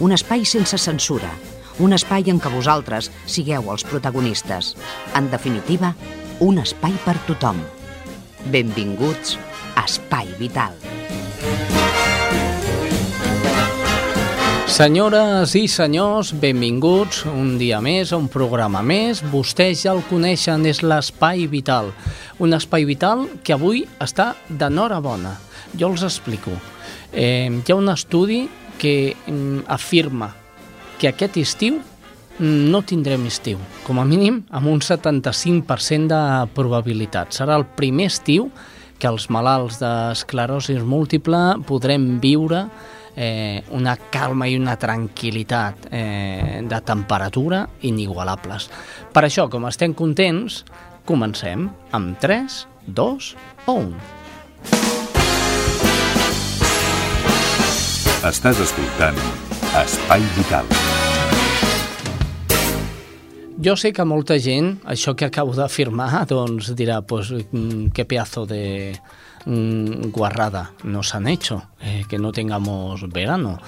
un espai sense censura, un espai en què vosaltres sigueu els protagonistes. En definitiva, un espai per tothom. Benvinguts a Espai Vital. Senyores i senyors, benvinguts un dia més a un programa més. Vostès ja el coneixen, és l'Espai Vital. Un espai vital que avui està d'enhorabona. Jo els explico. Eh, hi ha un estudi que mm, afirma que aquest estiu mm, no tindrem estiu, com a mínim amb un 75% de probabilitat. Serà el primer estiu que els malalts d'esclerosi múltiple podrem viure eh, una calma i una tranquil·litat eh, de temperatura inigualables. Per això, com estem contents, comencem amb 3, 2 o 1. Estàs escoltant Espai Vital. Jo sé que molta gent, això que acabo d'afirmar, doncs dirà, pues, mm, qué pedazo de, mm, guarrada nos han hecho, eh, que no tengamos verano.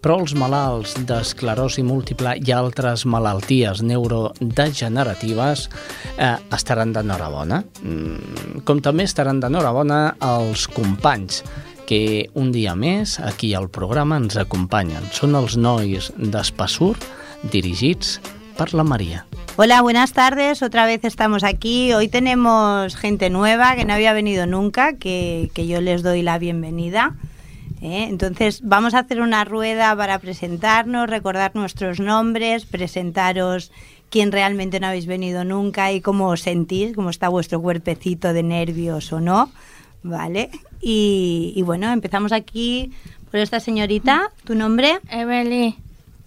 Però els malalts d'esclerosi múltiple i altres malalties neurodegeneratives eh, estaran d'enhorabona. Mm, com també estaran d'enhorabona els companys que un dia més aquí al programa ens acompanyen. Són els nois d'Espassur dirigits per la Maria. Hola, buenas tardes. Otra vez estamos aquí. Hoy tenemos gente nueva que no había venido nunca, que, que yo les doy la bienvenida. ¿eh? Entonces, vamos a hacer una rueda para presentarnos, recordar nuestros nombres, presentaros quién realmente no habéis venido nunca y cómo os sentís, cómo está vuestro cuerpecito de nervios o no. ¿Vale? Y, y bueno, empezamos aquí por esta señorita. ¿Tu nombre? Evelyn.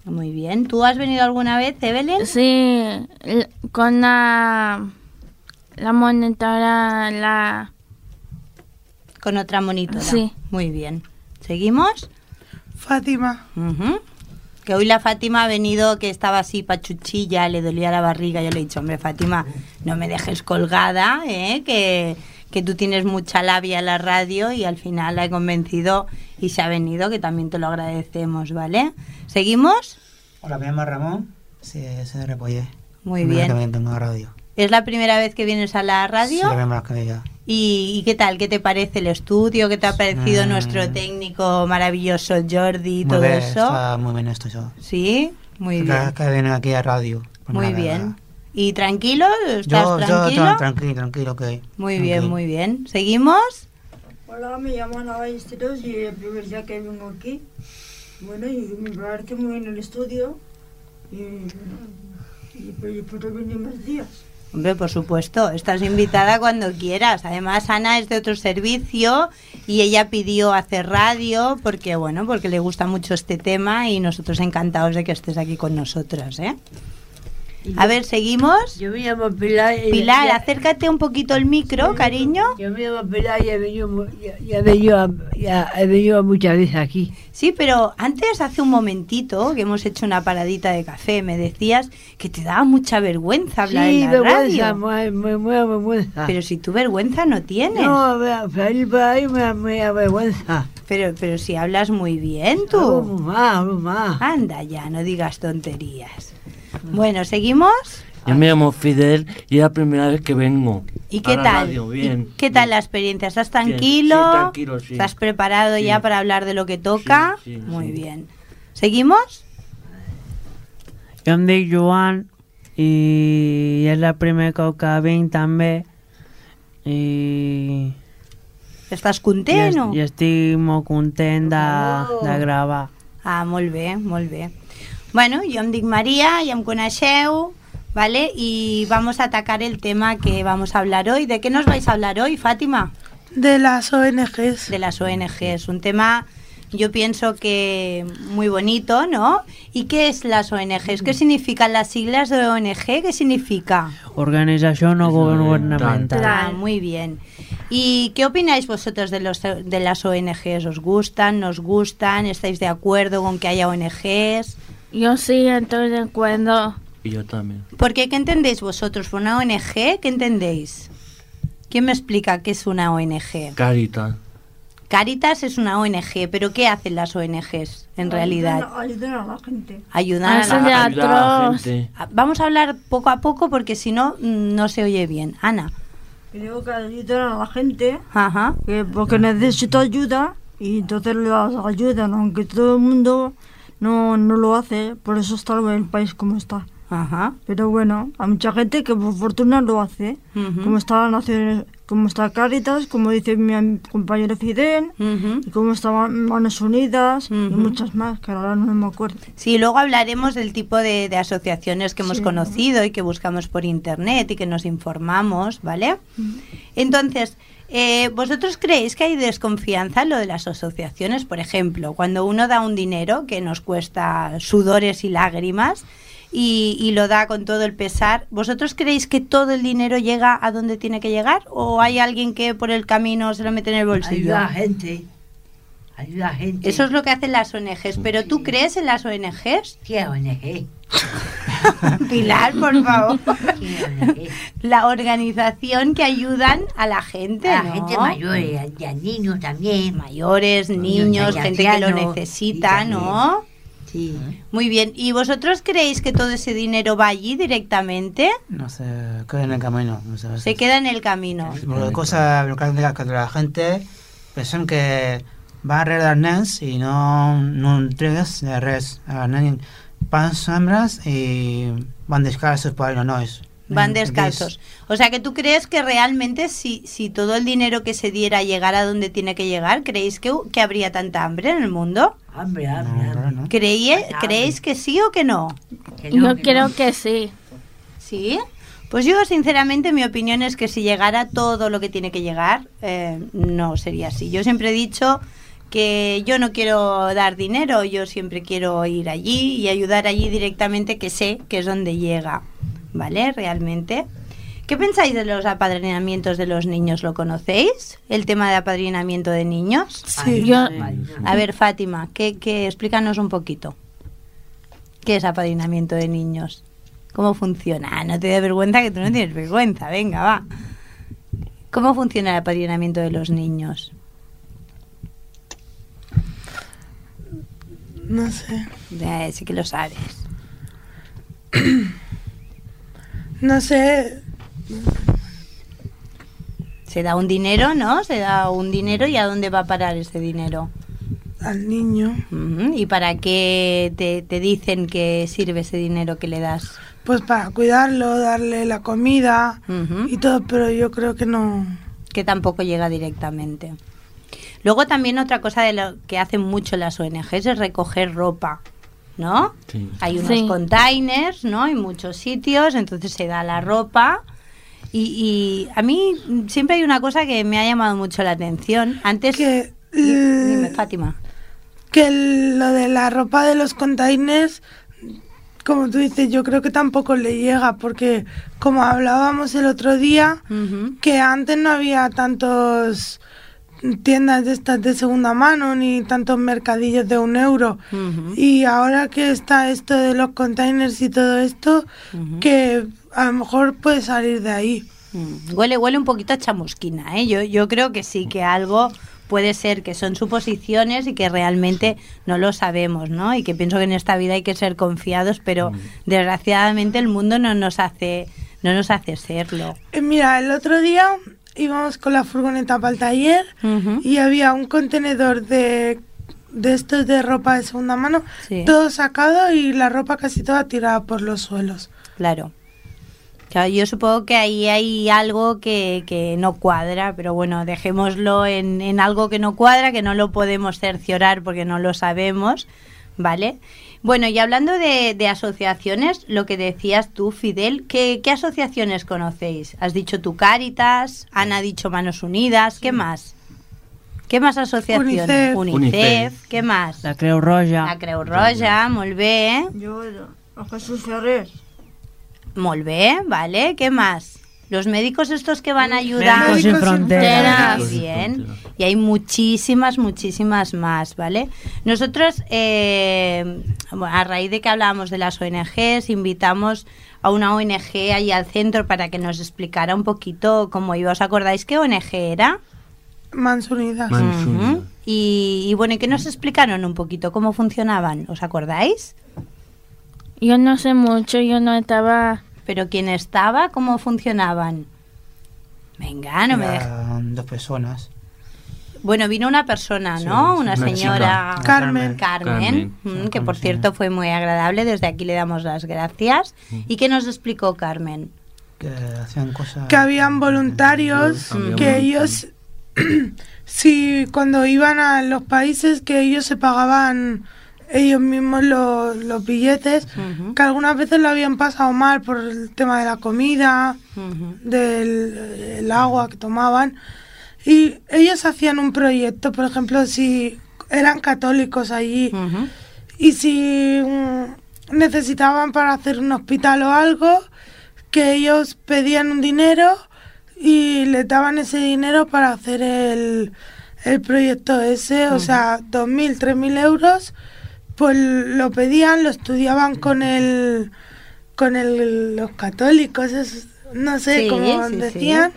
Muy bien. ¿Tú has venido alguna vez, Evelyn? Sí, con la, la monitora, la... Con otra monitora. Sí. Muy bien. ¿Seguimos? Fátima. Que hoy la Fátima ha venido que estaba así pachuchilla, le dolía la barriga. Yo le he dicho, hombre, Fátima, no me dejes colgada, ¿eh? que, que tú tienes mucha labia en la radio y al final la he convencido y se ha venido, que también te lo agradecemos, ¿vale? ¿Seguimos? Hola, me llamo Ramón. Sí, soy de Repollé. Muy bien. que tengo a radio. ¿Es la primera vez que vienes a la radio? Sí, la primera que ya. ¿Y, y qué tal? ¿Qué te parece el estudio? ¿Qué te ha parecido Mm. nuestro técnico maravilloso Jordi y Muy todo bien, eso? Está muy bien esto yo. Sí, muy bien. vez que viene aquí a radio. pues Muy bien. ¿Y tranquilo? ¿Estás Yo, yo, tranquilo? tra- tranquilo, tranquilo, ok. muy bien, muy bien. ¿Seguimos? Hola, me llamo Ana Ballesteros y el primer día que vengo aquí. Bueno, y me parece muy bien el estudio. Y, bueno, y, pues, y puedo venir más días. Hombre, por supuesto, estás invitada cuando quieras. Además, Ana es de otro servicio y ella pidió hacer radio porque, bueno, porque le gusta mucho este tema y nosotros encantados de que estés aquí con nosotros, ¿eh? A ver, ¿seguimos? Yo me llamo Pilar. y- Pilar, acércate un poquito el micro, cariño. Yo me llamo Pilar y he venido, ya, venido, ya he venido muchas veces aquí. Sí, pero antes, hace un momentito, que hemos hecho una paradita de café, me decías que te daba mucha vergüenza hablar sí, en la vergüenza, radio. muy vergüenza. Pero si tú vergüenza no tienes. no, salir por ahí me, da- me da vergüenza. Pero, pero si hablas muy bien Hablo tú. muy mal, hablo mal. Anda ya, no digas tonterías. Bueno, ¿seguimos? Yo me llamo Fidel y es la primera vez que vengo. ¿Y a qué la tal? radio, bien. ¿Y ¿Qué tal la experiencia? ¿Estás tranquilo? sí, tranquilo, sí. ¿Estás preparado Sí. ya para hablar de lo que toca? Sí, sí, Muy sí. bien. ¿Seguimos? Dic Joan i és la primera que vinc també i, ¿Estàs content es, i estic molt content de, de gravar. Ah, molt bé, molt bé. Bueno, jo em dic Maria, ja em coneixeu, ¿vale? Y vamos a atacar el tema que vamos a hablar hoy. ¿De qué nos vais a hablar hoy, Fátima? De las ONGs. De las ONGs, un tema yo pienso que muy bonito, ¿no? ¿Y qué es las ONGs? ¿Qué significan las siglas de ONG? ¿Qué significa? Organización no gubernamental. Ah, muy bien. ¿Y qué opináis vosotros de, los, de las ONGs? ¿Os gustan? ¿Nos gustan? ¿Estáis de acuerdo con que haya ONGs? Yo sí estoy de acuerdo. Y yo también. ¿Por qué? ¿Qué entendéis vosotros? ¿Por una ONG? ¿Qué entendéis? ¿Quién me explica qué es una ONG? Caritas. Caritas es una ONG, pero ¿qué hacen las ONGs en realidad? Ayudar a la gente. Ayudar a Hacen la de atroz. Vamos a hablar poco a poco porque si no, mm, no se oye bien. Ana. Digo que ayudar a la gente Ajá. que porque necesita ayuda y entonces las ayudan, aunque todo el mundo no, no lo hace, por eso está el país como está. Ajá. Pero bueno, hay mucha gente que por fortuna lo hace, Ujú. como está la Naciones, como está Caritas, como dice mi compañero Fidel, y como estaban Manos Unidas y Ujú. muchas más, que ahora no me acuerdo. Sí, luego hablaremos del tipo de, de asociaciones que hemos Sí. conocido y que buscamos por internet y que nos informamos, ¿vale? Entonces, eh, ¿vosotros creéis que hay desconfianza en lo de las asociaciones? Por ejemplo, cuando uno da un dinero que nos cuesta sudores y lágrimas y, y lo da con todo el pesar, ¿vosotros creéis que todo el dinero llega a donde tiene que llegar? ¿O hay alguien que por el camino se lo mete en el bolsillo? Ayuda a gente. Ayuda a gente. Eso es lo que hacen las ONGs. ¿Pero tú crees en las ONGs? ¿Qué ONG? Pilar, por favor. La organización que ayudan a la gente, A la ¿no? gente mayor y a, y a niños también. Mayores, niños, y gente que lo necesita, ¿no? Sí. Muy bien. ¿Y vosotros creéis que todo ese dinero va allí directamente? No sé, queda en el camino. No sé, a Se queda en el camino. Por burocràtiques que la gente pensen que va darrere dels nens i no, no entregues de res. Els nens van sembres i van descalços per els nois. Van descalzos. O sea que tú crees que realmente si, si todo el dinero que se diera llegara a donde tiene que llegar, ¿creéis que, que habría tanta hambre en el mundo? Hambre, No, hambre, hambre. no. ¿Creie- ¿Creéis que sí o que no? Que no, Yo que creo no. que sí. ¿Sí? Pues yo, sinceramente, mi opinión es que si llegara todo lo que tiene que llegar, eh, no sería así. Yo siempre he dicho que yo no quiero dar dinero, yo siempre quiero ir allí y ayudar allí directamente, que sé que es donde llega, ¿vale? Realmente. ¿Qué pensáis de los apadrinamientos de los niños? ¿Lo conocéis? ¿El tema de apadrinamiento de niños? Ay, Yo-. A ver, Fátima, ¿qué, qué, explícanos un poquito. ¿Qué es apadrinamiento de niños? ¿Cómo funciona? Ah, no te dé vergüenza que tú no tienes vergüenza. Venga, va. ¿Cómo funciona el apadrinamiento de los niños? No sé. Eh, sí que lo sabes. No sé. Se da un dinero, ¿no? Se da un dinero y ¿a dónde va a parar ese dinero? Al niño. ¿Y para qué te, te dicen que sirve ese dinero que le das? Pues para cuidarlo, darle la comida y todo, pero yo creo que no. que tampoco llega directamente. Luego también otra cosa de lo que hacen mucho las ONGs es recoger ropa, ¿no? Sí. Hay unos Sí. containers, ¿no? En muchos sitios, entonces se da la ropa. Y, y a mí siempre hay una cosa que me ha llamado mucho la atención. Antes... Que, Dime, l- Fátima. que lo de la ropa de los containers, como tú dices, yo creo que tampoco le llega, porque como hablábamos el otro día, que antes no había tantos tiendas de estas de segunda mano ni tantos mercadillos de un euro y ahora que está esto de los containers y todo esto que a lo mejor puede salir de ahí Mm, Huele, huele un poquito a chamusquina, ¿eh? Yo, yo creo que sí, que algo puede ser que son suposiciones y que realmente no lo sabemos, ¿no? Y que pienso que en esta vida hay que ser confiados, pero desgraciadamente el mundo no nos hace, no nos hace serlo. Eh, mira el otro día íbamos con la furgoneta para el taller y había un contenedor de de estos de ropa de segunda mano Sí. todo sacado y la ropa casi toda tirada por los suelos Claro. Claro, yo supongo que ahí hay algo que, que no cuadra, pero bueno, dejémoslo en, en algo que no cuadra, que no lo podemos cerciorar porque no lo sabemos, ¿vale? Bueno, y hablando de, de asociaciones, lo que decías tú, Fidel, ¿qué, qué asociaciones conocéis? Has dicho tu Cáritas, Ana ha dicho Manos Unidas, ¿qué más? Què més associacions? Unicef. Unicef. Què més? La Creu Roja. La Creu Roja, molt bé. Yo, a Jesús Ferrer. Molt bé, vale. ¿Qué más? Los médicos estos que van a ayudar. Médicos Sin Fronteras. Muy bien. Y hay muchísimas, muchísimas más, ¿vale? Nosotros, eh, a raíz de que hablábamos de las ONGs, invitamos a una ONG ahí al centro para que nos explicara un poquito cómo iba. ¿Os acordáis qué ONG era? Mans Unidas. Ujú. Y, y bueno, ¿y qué nos explicaron un poquito cómo funcionaban? ¿Os acordáis? Yo no sé mucho, yo no estaba... Pero quién estaba, cómo funcionaban. Venga, no me dos personas. Bueno, vino una persona, Sí, ¿no? sí, una una señora chica. Carmen. Carmen, Carmen. mm, que por cierto fue muy agradable. Desde aquí le damos las gracias. ¿Y qué nos explicó Carmen? Que hacían cosas. que habían voluntarios Había que ellos si cuando iban a los países que ellos se pagaban ellos mismos los, los billetes que algunas veces lo habían pasado mal por el tema de la comida del el agua que tomaban. Y ellos hacían un proyecto por ejemplo si eran católicos allí y si mm, necesitaban para hacer un hospital o algo que ellos pedían un dinero y le daban ese dinero para hacer el, el proyecto ese, o sea, 2.000, 3.000 euros, pues lo pedían, lo estudiaban con el con el, los católicos, es- no sé Sí, cómo sí, sí. decían.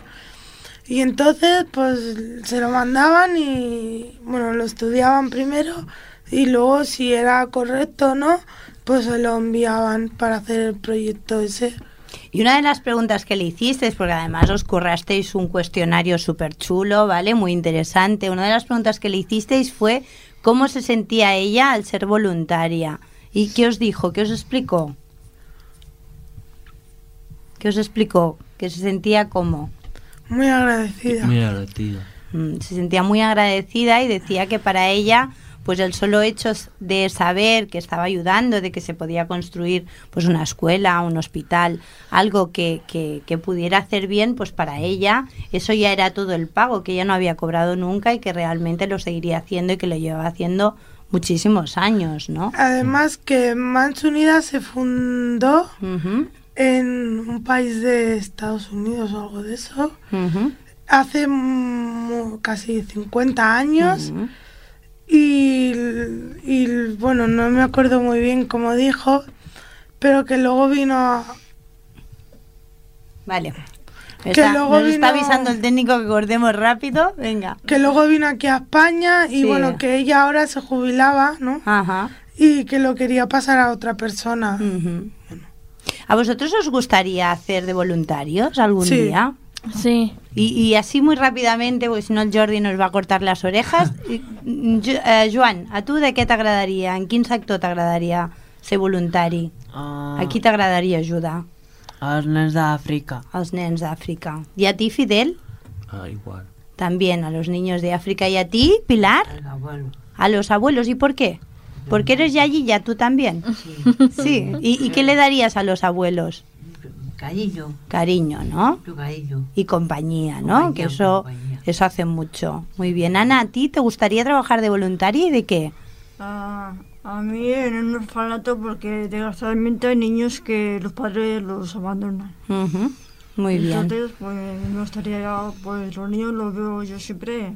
Y entonces, pues se lo mandaban y, bueno, lo estudiaban primero y luego, si era correcto o no, pues se lo enviaban para hacer el proyecto ese. Y una de las preguntas que le hicisteis, porque además os currasteis un cuestionario súper chulo, ¿vale? Muy interesante. Una de las preguntas que le hicisteis fue cómo se sentía ella al ser voluntaria. ¿Y qué os dijo? ¿Qué os explicó? ¿Qué os explicó? Que se sentía como... Muy agradecida. Muy agradecida. Mm, se sentía muy agradecida y decía que para ella pues el solo hecho de saber que estaba ayudando, de que se podía construir pues una escuela, un hospital, algo que, que, que pudiera hacer bien, pues para ella eso ya era todo el pago que ella no había cobrado nunca y que realmente lo seguiría haciendo y que lo llevaba haciendo muchísimos años, ¿no? Además que Mans Unidas se fundó en un país de Estados Unidos o algo de eso, hace casi 50 años. Y, y, bueno, no me acuerdo muy bien cómo dijo, pero que luego vino a- Vale. Que Está- luego nos está avisando el técnico que cortemos rápido. Venga. que luego vino aquí a España y Sí. bueno, que ella ahora se jubilaba, ¿no? Ajá. Y que lo quería pasar a otra persona. ¿A vosotros os gustaría hacer de voluntarios algún Sí. día? Sí. Y, y así muy rápidamente, porque si no el Jordi nos va a cortar las orejas. I- Jo- eh, Joan, a tu de què t'agradaria? En quin sector t'agradaria ser voluntari? Ah, A qui t'agradaria ajudar? als nens d'Àfrica. Als nens d'Àfrica. ¿Y a ti, Fidel? Ah, igual. También a los niños de África. ¿Y a ti, Pilar? A los abuelos. ¿Y por qué? Porque eres Yayilla, tú también. Sí. ¿Y, y qué le darías a los abuelos? Cariño, Cariño, ¿no? cariño. Y compañía, ¿no? Compañía, que eso, eso hace mucho. Muy bien. Ana, ¿a ti te gustaría trabajar de voluntaria y de qué? A, a mí en un orfanato porque desgraciadamente hay niños que los padres los abandonan. Muy bien. Entonces, pues me gustaría, pues los niños los veo yo siempre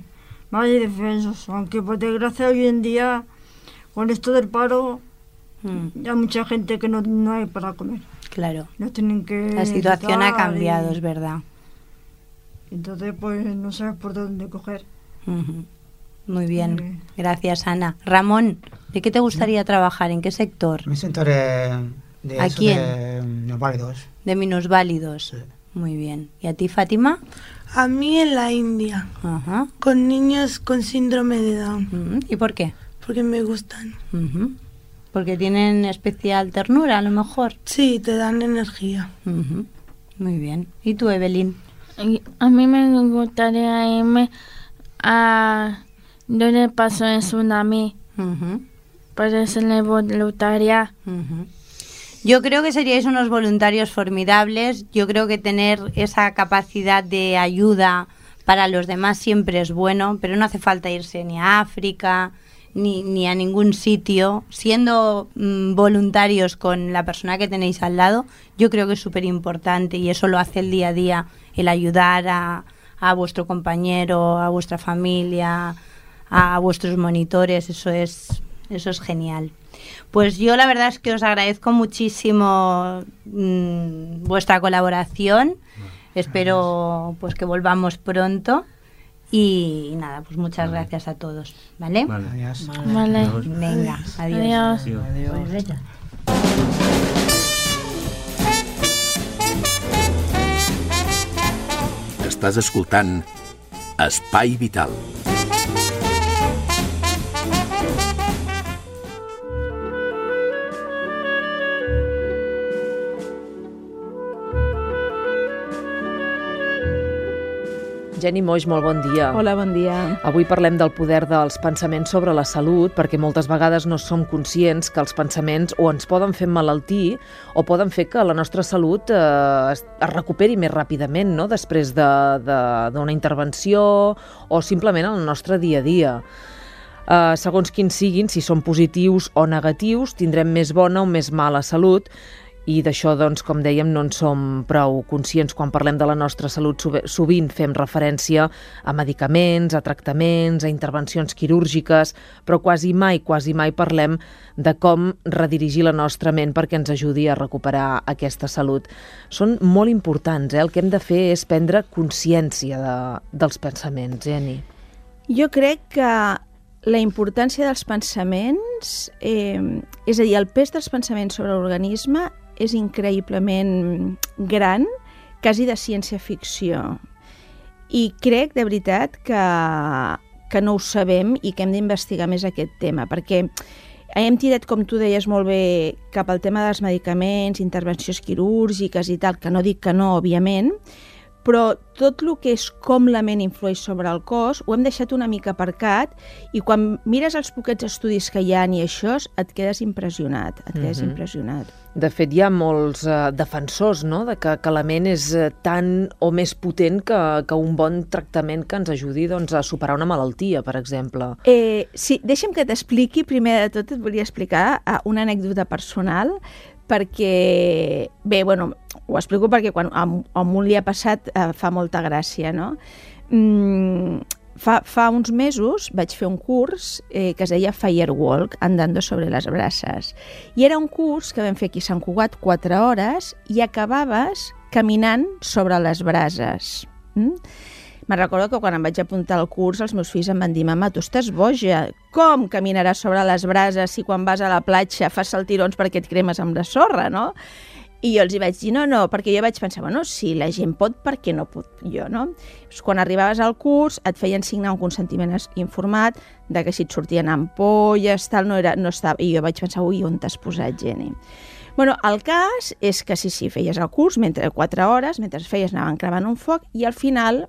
más defensos, aunque por desgracia hoy en día con esto del paro Mm, ya mucha gente que no, no hay para comer. Claro. Tienen que... La situación ha cambiado, y- es verdad. Entonces, pues no sabes por dónde coger. Muy bien. Gracias, Ana. Ramón, ¿de qué te gustaría trabajar? ¿En qué sector? Me siento de, de ¿A quién? de los válidos. De minusválidos. Muy bien. ¿Y a ti, Fátima? A mí en la India, Ajá. con niños con síndrome de Down. ¿Y por qué? Porque me gustan. Porque tienen especial ternura, a lo mejor. Sí, te dan energía. Muy bien. ¿Y tú, Evelyn? A mí me gustaría irme a donde pasó el tsunami Ujú. para ser voluntaria. Yo creo que seríais unos voluntarios formidables. Yo creo que tener esa capacidad de ayuda para los demás siempre es bueno, pero no hace falta irse ni a África ni, ni a ningún sitio. Siendo mm, voluntarios con la persona que tenéis al lado, yo creo que es súper importante y eso lo hace el día a día, el ayudar a, a vuestro compañero, a vuestra familia, a vuestros monitores, eso es, eso es genial. Pues yo la verdad es que os agradezco muchísimo mm, vuestra colaboración. Espero pues que volvamos pronto. Y nada, pues muchas gracias a todos, ¿vale? Adiós. Vale. Venga, adiós. Adiós. Pues venga. Estàs escoltant Espai Vital. Jenny Moix, molt bon dia. Hola, bon dia. Avui parlem del poder dels pensaments sobre la salut, perquè moltes vegades no som conscients que els pensaments o ens poden fer malaltir o poden fer que la nostra salut eh, es, es recuperi més ràpidament, no?, després d'una de, de, intervenció o simplement en el nostre dia a dia. Uh, segons quins siguin, si són positius o negatius, tindrem més bona o més mala salut i d'això, doncs, com dèiem, no en som prou conscients quan parlem de la nostra salut. Sovint fem referència a medicaments, a tractaments, a intervencions quirúrgiques, però quasi mai, quasi mai parlem de com redirigir la nostra ment perquè ens ajudi a recuperar aquesta salut. Són molt importants, eh? El que hem de fer és prendre consciència de, dels pensaments, Jenny. Jo crec que la importància dels pensaments, eh, és a dir, el pes dels pensaments sobre l'organisme és increïblement gran, quasi de ciència-ficció. I crec, de veritat, que, que no ho sabem i que hem d'investigar més aquest tema, perquè hem tirat, com tu deies molt bé, cap al tema dels medicaments, intervencions quirúrgiques i tal, que no dic que no, òbviament, però tot el que és com la ment influeix sobre el cos ho hem deixat una mica aparcat i quan mires els poquets estudis que hi ha i això, et quedes impressionat, et quedes mm -hmm. impressionat. De fet, hi ha molts eh, defensors no? de que, que la ment és eh, tan o més potent que, que un bon tractament que ens ajudi doncs, a superar una malaltia, per exemple. Eh, sí, deixa'm que t'expliqui, primer de tot et volia explicar eh, una anècdota personal perquè, bé, bueno, ho explico perquè quan a, a un li ha passat eh, fa molta gràcia, no? Mm, fa, fa uns mesos vaig fer un curs eh, que es deia Firewalk, andando sobre les braces. I era un curs que vam fer aquí a Sant Cugat 4 hores i acabaves caminant sobre les brases. Mm? Me'n recordo que quan em vaig apuntar al curs els meus fills em van dir «Mama, tu estàs boja, com caminaràs sobre les brases si quan vas a la platja fas saltirons perquè et cremes amb la sorra, no?» I jo els hi vaig dir, no, no, perquè jo vaig pensar, bueno, si la gent pot, per què no puc jo, no? Pues quan arribaves al curs et feien signar un consentiment informat de que si et sortien ampolles, tal, no, era, no estava... I jo vaig pensar, ui, on t'has posat, Jenny? Bueno, el cas és que sí, sí, feies el curs mentre 4 hores, mentre feies anaven cremant un foc i al final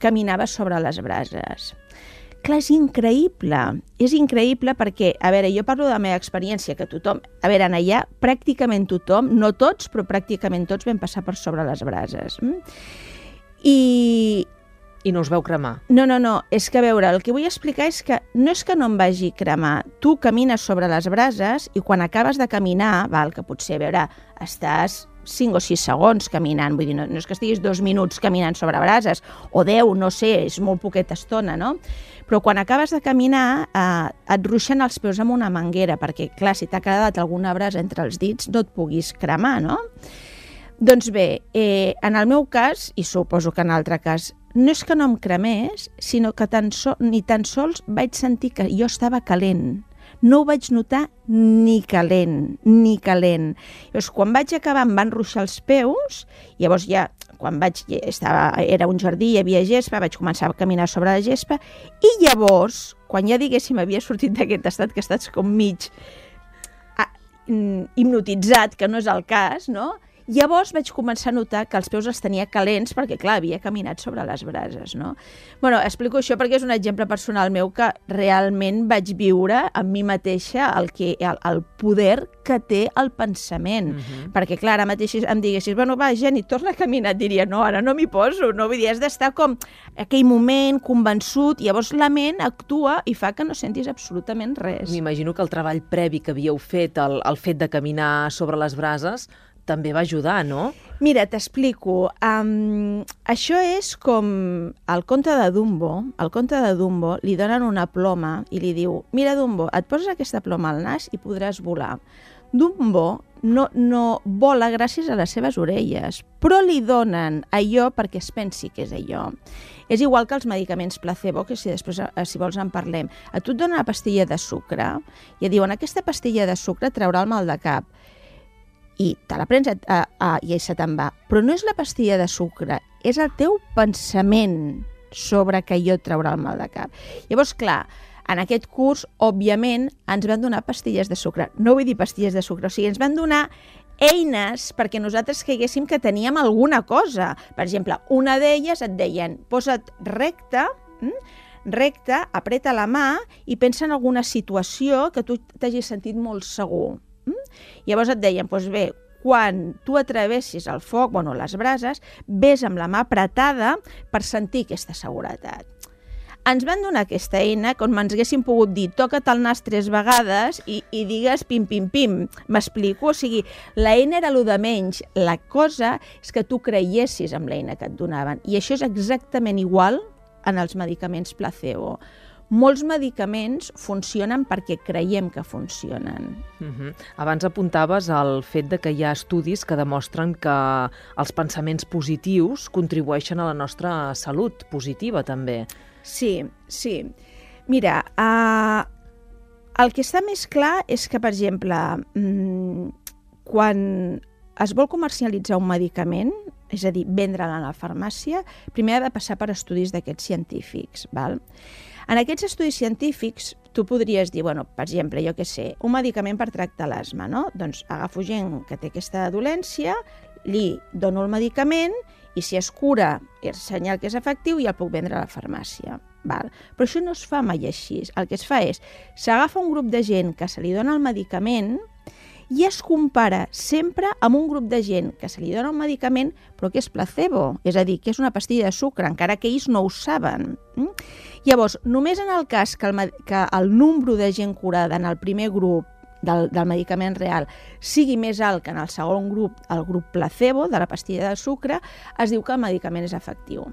caminava sobre les brases. Clar, és increïble. És increïble perquè, a veure, jo parlo de la meva experiència, que tothom... A veure, en allà, pràcticament tothom, no tots, però pràcticament tots vam passar per sobre les brases. Mm? I... I no us veu cremar? No, no, no. És que, a veure, el que vull explicar és que no és que no em vagi cremar. Tu camines sobre les brases i quan acabes de caminar, val, que potser, a veure, estàs 5 o 6 segons caminant, vull dir, no, no és que estiguis dos minuts caminant sobre brases, o 10, no sé, és molt poqueta estona, no? Però quan acabes de caminar eh, et ruixen els peus amb una manguera, perquè, clar, si t'ha quedat alguna brasa entre els dits no et puguis cremar, no? Doncs bé, eh, en el meu cas, i suposo que en l'altre cas, no és que no em cremés, sinó que tan so ni tan sols vaig sentir que jo estava calent no ho vaig notar ni calent, ni calent. Llavors, quan vaig acabar em van ruixar els peus, llavors ja, quan vaig, estava, era un jardí, hi havia gespa, vaig començar a caminar sobre la gespa, i llavors, quan ja diguéssim havia sortit d'aquest estat que estàs com mig ah, hipnotitzat, que no és el cas, no? Llavors vaig començar a notar que els peus els tenia calents perquè, clar, havia caminat sobre les brases, no? bueno, explico això perquè és un exemple personal meu que realment vaig viure amb mi mateixa el, que, el, el poder que té el pensament. Uh -huh. Perquè, clar, ara mateix em diguessis, bueno, va, Geni, torna a caminar, et diria, no, ara no m'hi poso, no? Vull dir, has d'estar com aquell moment convençut, i llavors la ment actua i fa que no sentis absolutament res. M'imagino que el treball previ que havíeu fet, el, el fet de caminar sobre les brases, també va ajudar, no? Mira, t'explico. Um, això és com el conte de Dumbo. Al conte de Dumbo li donen una ploma i li diu mira, Dumbo, et poses aquesta ploma al nas i podràs volar. Dumbo no, no vola gràcies a les seves orelles, però li donen allò perquè es pensi que és allò. És igual que els medicaments placebo, que si després, eh, si vols, en parlem. A tu et donen una pastilla de sucre i et diuen aquesta pastilla de sucre traurà el mal de cap i te la prens a, a, i se te'n va. Però no és la pastilla de sucre, és el teu pensament sobre que allò et traurà el mal de cap. Llavors, clar, en aquest curs, òbviament, ens van donar pastilles de sucre. No vull dir pastilles de sucre, o sigui, ens van donar eines perquè nosaltres creguéssim que teníem alguna cosa. Per exemple, una d'elles et deien, posa't recte, hm? recte, apreta la mà i pensa en alguna situació que tu t'hagis sentit molt segur. Hm? Llavors et deien, doncs bé, quan tu atravessis el foc, bueno, les brases, ves amb la mà apretada per sentir aquesta seguretat ens van donar aquesta eina com ens haguéssim pogut dir toca't el nas tres vegades i, i digues pim, pim, pim. M'explico? O sigui, l'eina era el de menys. La cosa és que tu creiessis amb l'eina que et donaven. I això és exactament igual en els medicaments placebo molts medicaments funcionen perquè creiem que funcionen. Uh -huh. Abans apuntaves al fet de que hi ha estudis que demostren que els pensaments positius contribueixen a la nostra salut positiva també. Sí, sí. Mira, uh, el que està més clar és que, per exemple, mmm, quan es vol comercialitzar un medicament, és a dir, vendre'l a la farmàcia, primer ha de passar per estudis d'aquests científics. Val? En aquests estudis científics, tu podries dir, bueno, per exemple, jo què sé, un medicament per tractar l'asma, no? Doncs agafo gent que té aquesta dolència, li dono el medicament i si es cura és senyal que és efectiu i el puc vendre a la farmàcia. Val? Però això no es fa mai així. El que es fa és, s'agafa un grup de gent que se li dona el medicament i es compara sempre amb un grup de gent que se li dona un medicament però que és placebo, és a dir, que és una pastilla de sucre, encara que ells no ho saben. Mm? Llavors, només en el cas que el, que el nombre de gent curada en el primer grup del, del medicament real sigui més alt que en el segon grup, el grup placebo, de la pastilla de sucre, es diu que el medicament és efectiu.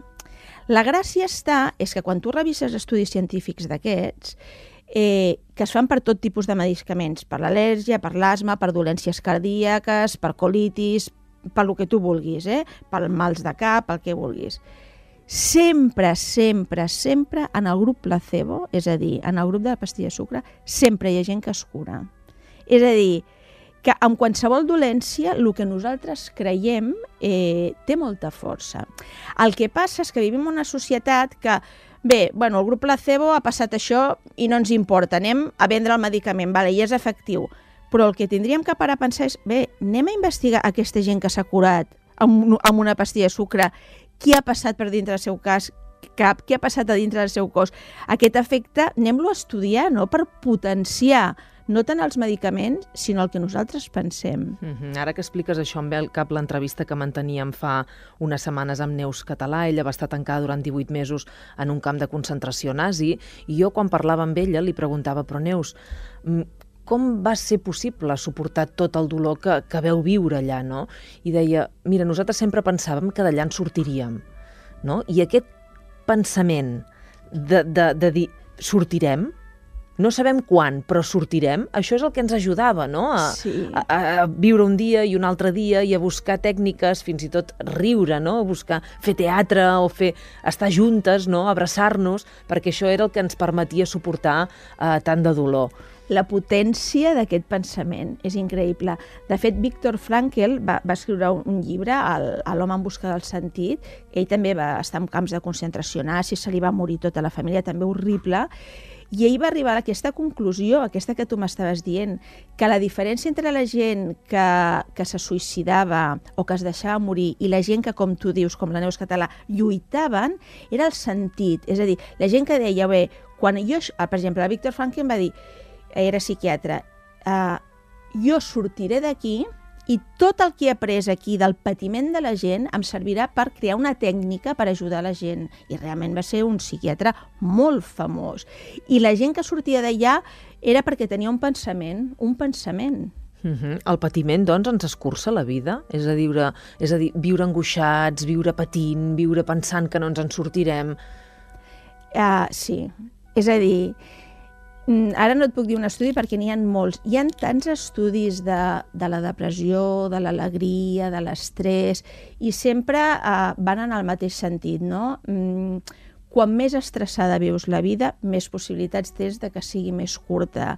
La gràcia està és que quan tu revises estudis científics d'aquests, eh, que es fan per tot tipus de medicaments, per l'al·lèrgia, per l'asma, per dolències cardíaques, per colitis, per lo que tu vulguis, eh? per mals de cap, pel que vulguis. Sempre, sempre, sempre en el grup placebo, és a dir, en el grup de la pastilla de sucre, sempre hi ha gent que es cura. És a dir, que amb qualsevol dolència el que nosaltres creiem eh, té molta força. El que passa és que vivim una societat que bé, bueno, el grup placebo ha passat això i no ens importa, anem a vendre el medicament, vale, i és efectiu. Però el que tindríem que parar a pensar és, bé, anem a investigar aquesta gent que s'ha curat amb, amb una pastilla de sucre, qui ha passat per dintre del seu cas, cap, què ha passat a dintre del seu cos. Aquest efecte anem-lo a estudiar, no?, per potenciar no tant els medicaments, sinó el que nosaltres pensem. Mm -hmm. Ara que expliques això, em ve al cap l'entrevista que manteníem fa unes setmanes amb Neus Català. Ella va estar tancada durant 18 mesos en un camp de concentració nazi, i jo, quan parlava amb ella, li preguntava, però Neus, mm, com va ser possible suportar tot el dolor que, que veu viure allà, no? I deia, mira, nosaltres sempre pensàvem que d'allà en sortiríem, no? I aquest pensament de, de, de dir, sortirem, no sabem quan, però sortirem. Això és el que ens ajudava, no? A, sí. a, a viure un dia i un altre dia i a buscar tècniques, fins i tot riure, no? A buscar fer teatre o fer estar juntes, no? Abraçar-nos, perquè això era el que ens permetia suportar eh, tant de dolor la potència d'aquest pensament és increïble. De fet, Viktor Frankl va, va escriure un, un llibre, L'home en busca del sentit. Ell també va estar en camps de concentració nazis, se li va morir tota la família, també horrible I ell va arribar a aquesta conclusió, aquesta que tu m'estaves dient, que la diferència entre la gent que, que se suïcidava o que es deixava morir i la gent que, com tu dius, com la Neus Català, lluitaven, era el sentit. És a dir, la gent que deia, bé, quan jo, per exemple, la Víctor Franklin va dir, era psiquiatre, uh, jo sortiré d'aquí i tot el que he après aquí del patiment de la gent em servirà per crear una tècnica per ajudar la gent. I realment va ser un psiquiatre molt famós. I la gent que sortia d'allà era perquè tenia un pensament, un pensament. Uh -huh. El patiment, doncs, ens escurça la vida? És a, dir, és a dir, viure angoixats, viure patint, viure pensant que no ens en sortirem... Uh, sí, és a dir, ara no et puc dir un estudi perquè n'hi ha molts. Hi ha tants estudis de, de la depressió, de l'alegria, de l'estrès, i sempre uh, van en el mateix sentit, no? Mm, quan més estressada vius la vida, més possibilitats tens de que sigui més curta.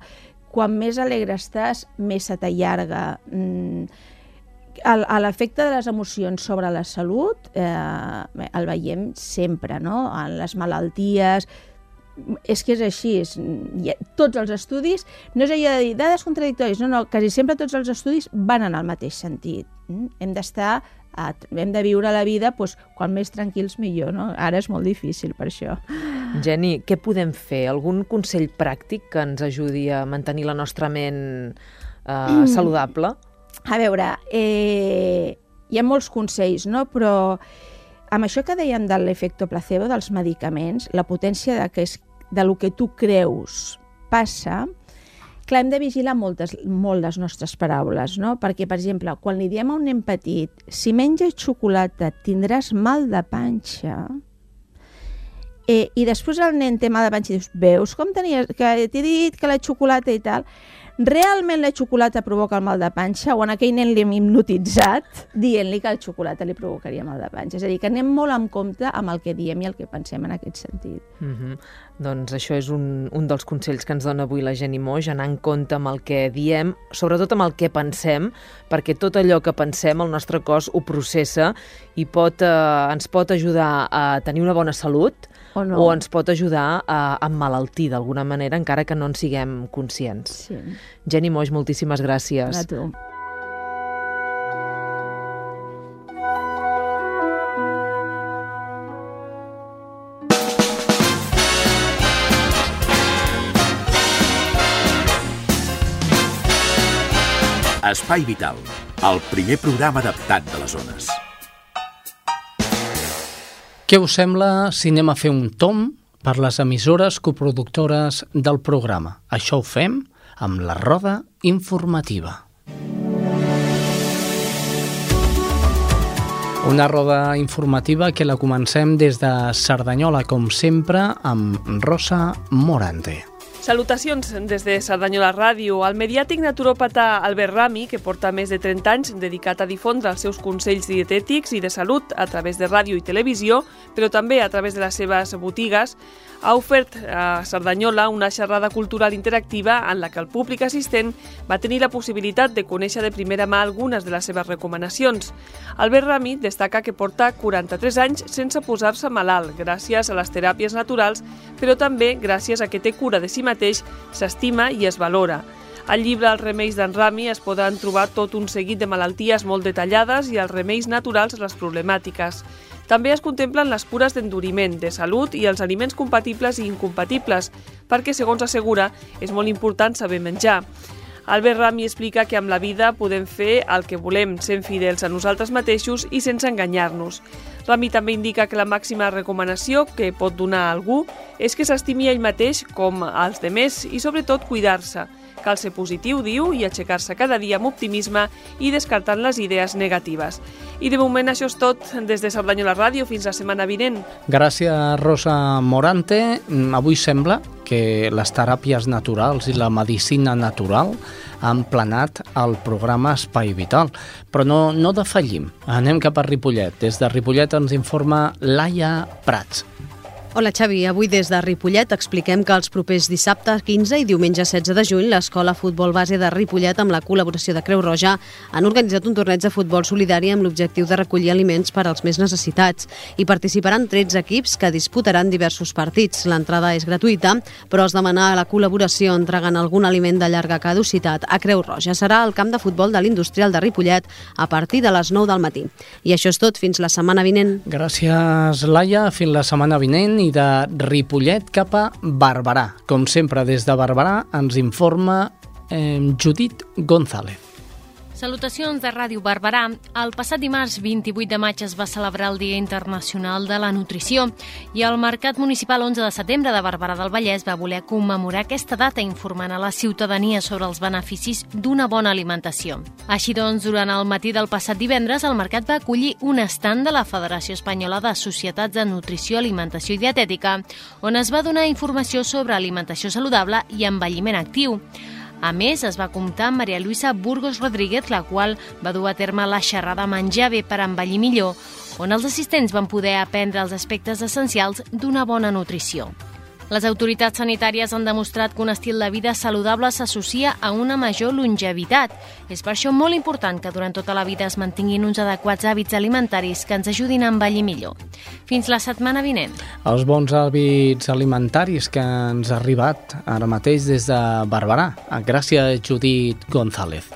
Quan més alegre estàs, més se t'allarga. Mm, l'efecte de les emocions sobre la salut eh, el veiem sempre, no? En les malalties, és que és així, és, ha, tots els estudis, no és allò de dir dades contradictòries, no, no, quasi sempre tots els estudis van en el mateix sentit. Mm? Hem d'estar, hem de viure la vida doncs, quan més tranquils millor, no? Ara és molt difícil per això. Geni, què podem fer? Algun consell pràctic que ens ajudi a mantenir la nostra ment eh, mm. saludable? A veure, eh, hi ha molts consells, no? però amb això que dèiem de l'efecte placebo dels medicaments, la potència de que és de lo que tu creus passa, clar, hem de vigilar moltes, molt les nostres paraules, no? Perquè, per exemple, quan li diem a un nen petit si menges xocolata tindràs mal de panxa, eh, i després el nen té mal de panxa i dius, veus com tenies, que t'he dit que la xocolata i tal, realment la xocolata provoca el mal de panxa o en aquell nen li hem hipnotitzat dient-li que el xocolata li provocaria mal de panxa. És a dir, que anem molt en compte amb el que diem i el que pensem en aquest sentit. Mm -hmm. Doncs això és un, un dels consells que ens dona avui la Jenny Moix, anar en compte amb el que diem, sobretot amb el que pensem, perquè tot allò que pensem el nostre cos ho processa i pot, eh, ens pot ajudar a tenir una bona salut, o, no. o ens pot ajudar a emmalaltir d'alguna manera, encara que no en siguem conscients. Sí. Jenny Moix, moltíssimes gràcies. A tu. Espai Vital, el primer programa adaptat de les zones. Què us sembla si anem a fer un tom per les emissores coproductores del programa? Això ho fem amb la roda informativa. Una roda informativa que la comencem des de Cerdanyola, com sempre, amb Rosa Morante. Salutacions des de Cerdanyola Ràdio. El mediàtic naturòpata Albert Rami, que porta més de 30 anys dedicat a difondre els seus consells dietètics i de salut a través de ràdio i televisió, però també a través de les seves botigues, ha ofert a Cerdanyola una xerrada cultural interactiva en la que el públic assistent va tenir la possibilitat de conèixer de primera mà algunes de les seves recomanacions. Albert Rami destaca que porta 43 anys sense posar-se malalt, gràcies a les teràpies naturals, però també gràcies a que té cura de si mateix, s'estima i es valora. Al llibre Els remeis d'en Rami es poden trobar tot un seguit de malalties molt detallades i els remeis naturals les problemàtiques. També es contemplen les cures d'enduriment, de salut i els aliments compatibles i incompatibles, perquè, segons assegura, és molt important saber menjar. Albert Rami explica que amb la vida podem fer el que volem, sent fidels a nosaltres mateixos i sense enganyar-nos. Rami també indica que la màxima recomanació que pot donar a algú és que s'estimi ell mateix com als demés i sobretot cuidar-se. Cal ser positiu, diu, i aixecar-se cada dia amb optimisme i descartant les idees negatives. I de moment això és tot des de Cerdanyola Ràdio fins la setmana vinent. Gràcies, Rosa Morante. Mm, avui sembla que les teràpies naturals i la medicina natural han planat el programa Espai Vital. Però no, no defallim. Anem cap a Ripollet. Des de Ripollet ens informa Laia Prats. Hola Xavi, avui des de Ripollet expliquem que els propers dissabte 15 i diumenge 16 de juny l'Escola Futbol Base de Ripollet amb la col·laboració de Creu Roja han organitzat un torneig de futbol solidari amb l'objectiu de recollir aliments per als més necessitats. Hi participaran 13 equips que disputaran diversos partits. L'entrada és gratuïta, però es demana la col·laboració entregant algun aliment de llarga caducitat a Creu Roja. Serà al camp de futbol de l'Industrial de Ripollet a partir de les 9 del matí. I això és tot, fins la setmana vinent. Gràcies, Laia. Fins la setmana vinent i de Ripollet cap a Barberà. Com sempre, des de Barberà ens informa eh, Judit González. Salutacions de Ràdio Barberà. El passat dimarts 28 de maig es va celebrar el Dia Internacional de la Nutrició i el Mercat Municipal 11 de setembre de Barberà del Vallès va voler commemorar aquesta data informant a la ciutadania sobre els beneficis d'una bona alimentació. Així doncs, durant el matí del passat divendres, el mercat va acollir un estand de la Federació Espanyola de Societats de Nutrició, Alimentació i Dietètica, on es va donar informació sobre alimentació saludable i envelliment actiu. A més, es va comptar amb Maria Luisa Burgos Rodríguez, la qual va dur a terme la xerrada Menjar bé per envellir millor, on els assistents van poder aprendre els aspectes essencials d'una bona nutrició. Les autoritats sanitàries han demostrat que un estil de vida saludable s'associa a una major longevitat. És per això molt important que durant tota la vida es mantinguin uns adequats hàbits alimentaris que ens ajudin a envellir millor. Fins la setmana vinent. Els bons hàbits alimentaris que ens ha arribat ara mateix des de Barberà. Gràcies, Judit González.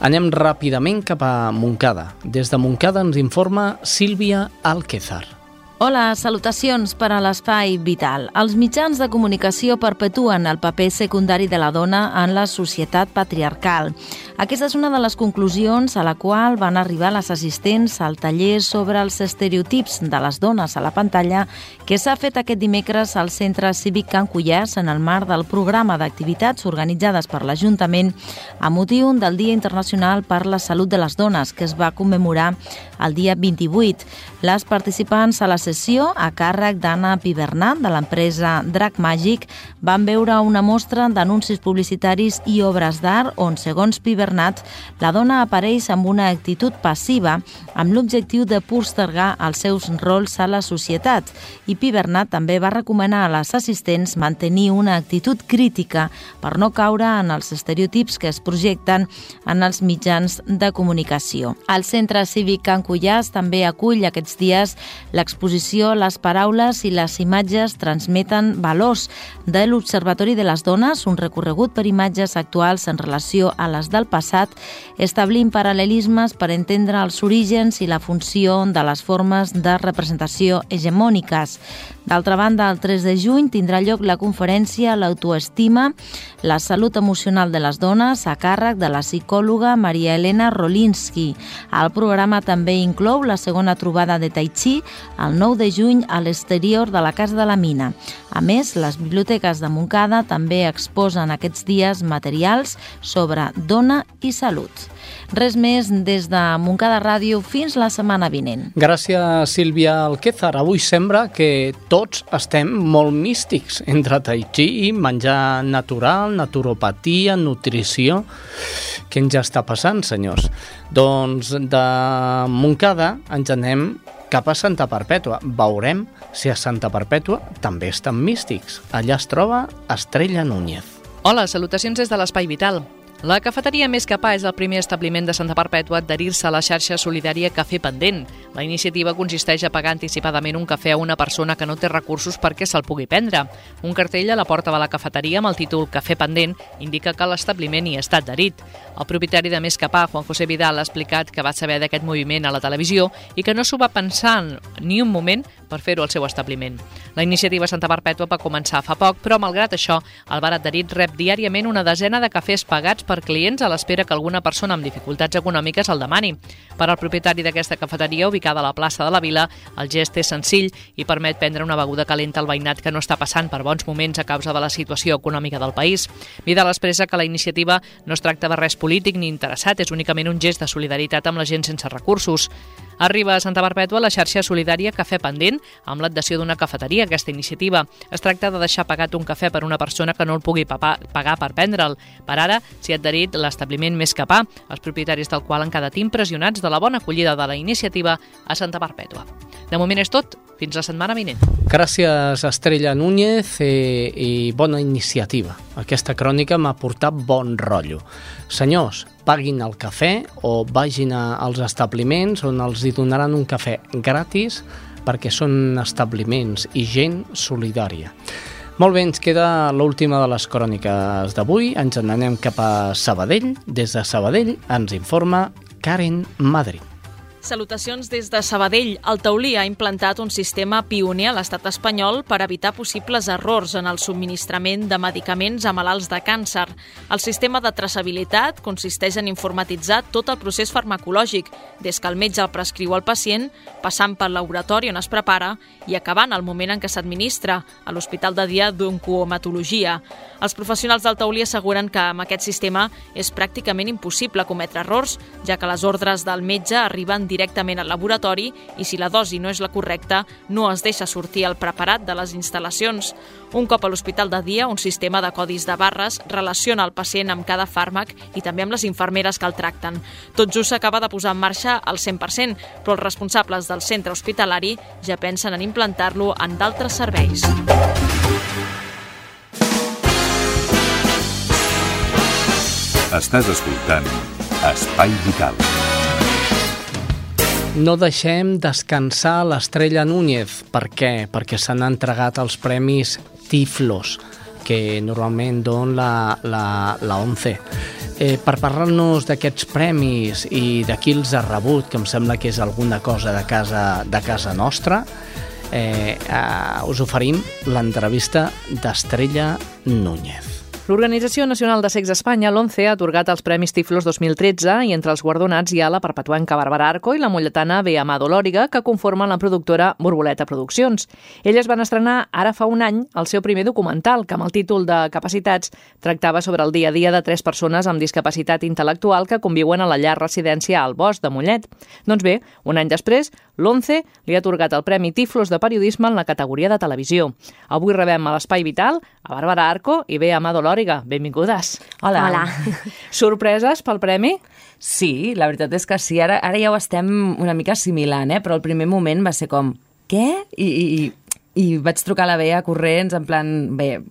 Anem ràpidament cap a Moncada. Des de Moncada ens informa Sílvia Alquezar. Hola, salutacions per a l'Espai Vital. Els mitjans de comunicació perpetuen el paper secundari de la dona en la societat patriarcal. Aquesta és una de les conclusions a la qual van arribar les assistents al taller sobre els estereotips de les dones a la pantalla que s'ha fet aquest dimecres al Centre Cívic Can Cullàs en el marc del programa d'activitats organitzades per l'Ajuntament a motiu del Dia Internacional per la Salut de les Dones, que es va commemorar el dia 28. Les participants a la sessió, a càrrec d'Anna Pibernat, de l'empresa Drac Màgic, van veure una mostra d'anuncis publicitaris i obres d'art on, segons Pibernat, la dona apareix amb una actitud passiva amb l'objectiu de postergar els seus rols a la societat. I Pibernat també va recomanar a les assistents mantenir una actitud crítica per no caure en els estereotips que es projecten en els mitjans de comunicació. El Centre Cívic Can Cullàs també acull aquests dies l'exposició l'exposició Les paraules i les imatges transmeten valors de l'Observatori de les Dones, un recorregut per imatges actuals en relació a les del passat, establint paral·lelismes per entendre els orígens i la funció de les formes de representació hegemòniques. D'altra banda, el 3 de juny tindrà lloc la conferència L'autoestima, la salut emocional de les dones a càrrec de la psicòloga Maria Elena Rolinski. El programa també inclou la segona trobada de Tai Chi el 9 de juny a l'exterior de la Casa de la Mina. A més, les biblioteques de Montcada també exposen aquests dies materials sobre dona i salut. Res més des de Montcada Ràdio fins la setmana vinent. Gràcies, Sílvia Alquezar. Avui sembla que tots estem molt místics entre tai chi i menjar natural, naturopatia, nutrició... Què ens està passant, senyors? Doncs de Montcada ens anem cap a Santa Perpètua. Veurem si a Santa Perpètua també estan místics. Allà es troba Estrella Núñez. Hola, salutacions des de l'Espai Vital. La cafeteria Més Capà és el primer establiment de Santa Perpètua a adherir-se a la xarxa solidària Cafè Pendent. La iniciativa consisteix a pagar anticipadament un cafè a una persona que no té recursos perquè se'l pugui prendre. Un cartell a la porta de la cafeteria amb el títol Cafè Pendent indica que l'establiment hi està adherit. El propietari de Més Capà, Juan José Vidal, ha explicat que va saber d'aquest moviment a la televisió i que no s'ho va pensar ni un moment per fer-ho al seu establiment. La iniciativa Santa Perpètua va començar fa poc, però malgrat això, el bar adherit rep diàriament una desena de cafès pagats per clients a l'espera que alguna persona amb dificultats econòmiques el demani. Per al propietari d'aquesta cafeteria, ubicada a la plaça de la Vila, el gest és senzill i permet prendre una beguda calenta al veïnat que no està passant per bons moments a causa de la situació econòmica del país. Vidal expressa que la iniciativa no es tracta de res polític ni interessat, és únicament un gest de solidaritat amb la gent sense recursos. Arriba a Santa Perpètua la xarxa solidària Cafè Pendent amb l'adhesió d'una cafeteria a aquesta iniciativa. Es tracta de deixar pagat un cafè per una persona que no el pugui pagar per prendre'l. Per ara s'hi ha adherit l'establiment Més Capà, els propietaris del qual han quedat impressionats de la bona acollida de la iniciativa a Santa Perpètua. De moment és tot. Fins la setmana vinent. Gràcies, Estrella Núñez, eh, i bona iniciativa. Aquesta crònica m'ha portat bon rotllo. Senyors, paguin el cafè o vagin als establiments on els hi donaran un cafè gratis perquè són establiments i gent solidària. Molt bé, ens queda l'última de les cròniques d'avui. Ens n'anem cap a Sabadell. Des de Sabadell ens informa Karen Madrid. Salutacions des de Sabadell. El Taulí ha implantat un sistema pioner a l'estat espanyol per evitar possibles errors en el subministrament de medicaments a malalts de càncer. El sistema de traçabilitat consisteix en informatitzar tot el procés farmacològic, des que el metge el prescriu al pacient, passant pel laboratori on es prepara i acabant al moment en què s'administra, a l'Hospital de Dia d'Oncohematologia. Els professionals del Taulí asseguren que amb aquest sistema és pràcticament impossible cometre errors, ja que les ordres del metge arriben directament al laboratori i si la dosi no és la correcta, no es deixa sortir el preparat de les instal·lacions. Un cop a l'Hospital de Dia, un sistema de codis de barres relaciona el pacient amb cada fàrmac i també amb les infermeres que el tracten. Tot just s'acaba de posar en marxa al 100%, però els responsables del centre hospitalari ja pensen en implantar-lo en d'altres serveis. Estàs escoltant Espai Vital. No deixem descansar l'estrella Núñez. Per què? Perquè s'han entregat els premis Tiflos, que normalment don la, la, la 11. Eh, per parlar-nos d'aquests premis i de qui els ha rebut, que em sembla que és alguna cosa de casa, de casa nostra, eh, eh, us oferim l'entrevista d'Estrella Núñez. L'Organització Nacional de Sex Espanya, l'ONCE, ha atorgat els Premis Tiflos 2013 i entre els guardonats hi ha la perpetuanca Bàrbara Arco i la molletana Bea Amado Lòriga, que conformen la productora Borboleta Produccions. Elles van estrenar ara fa un any el seu primer documental, que amb el títol de Capacitats tractava sobre el dia a dia de tres persones amb discapacitat intel·lectual que conviuen a la llar residència al Bosc de Mollet. Doncs bé, un any després, l'ONCE li ha atorgat el Premi Tiflos de Periodisme en la categoria de televisió. Avui rebem a l'Espai Vital a Bàrbara Arco i Bea Amado Lòriga, benvingudes. Hola. Hola. Sorpreses pel premi? Sí, la veritat és que sí. Ara, ara ja ho estem una mica assimilant, eh? però el primer moment va ser com, què? I, i, i vaig trucar a la Bea corrents, en plan, bé,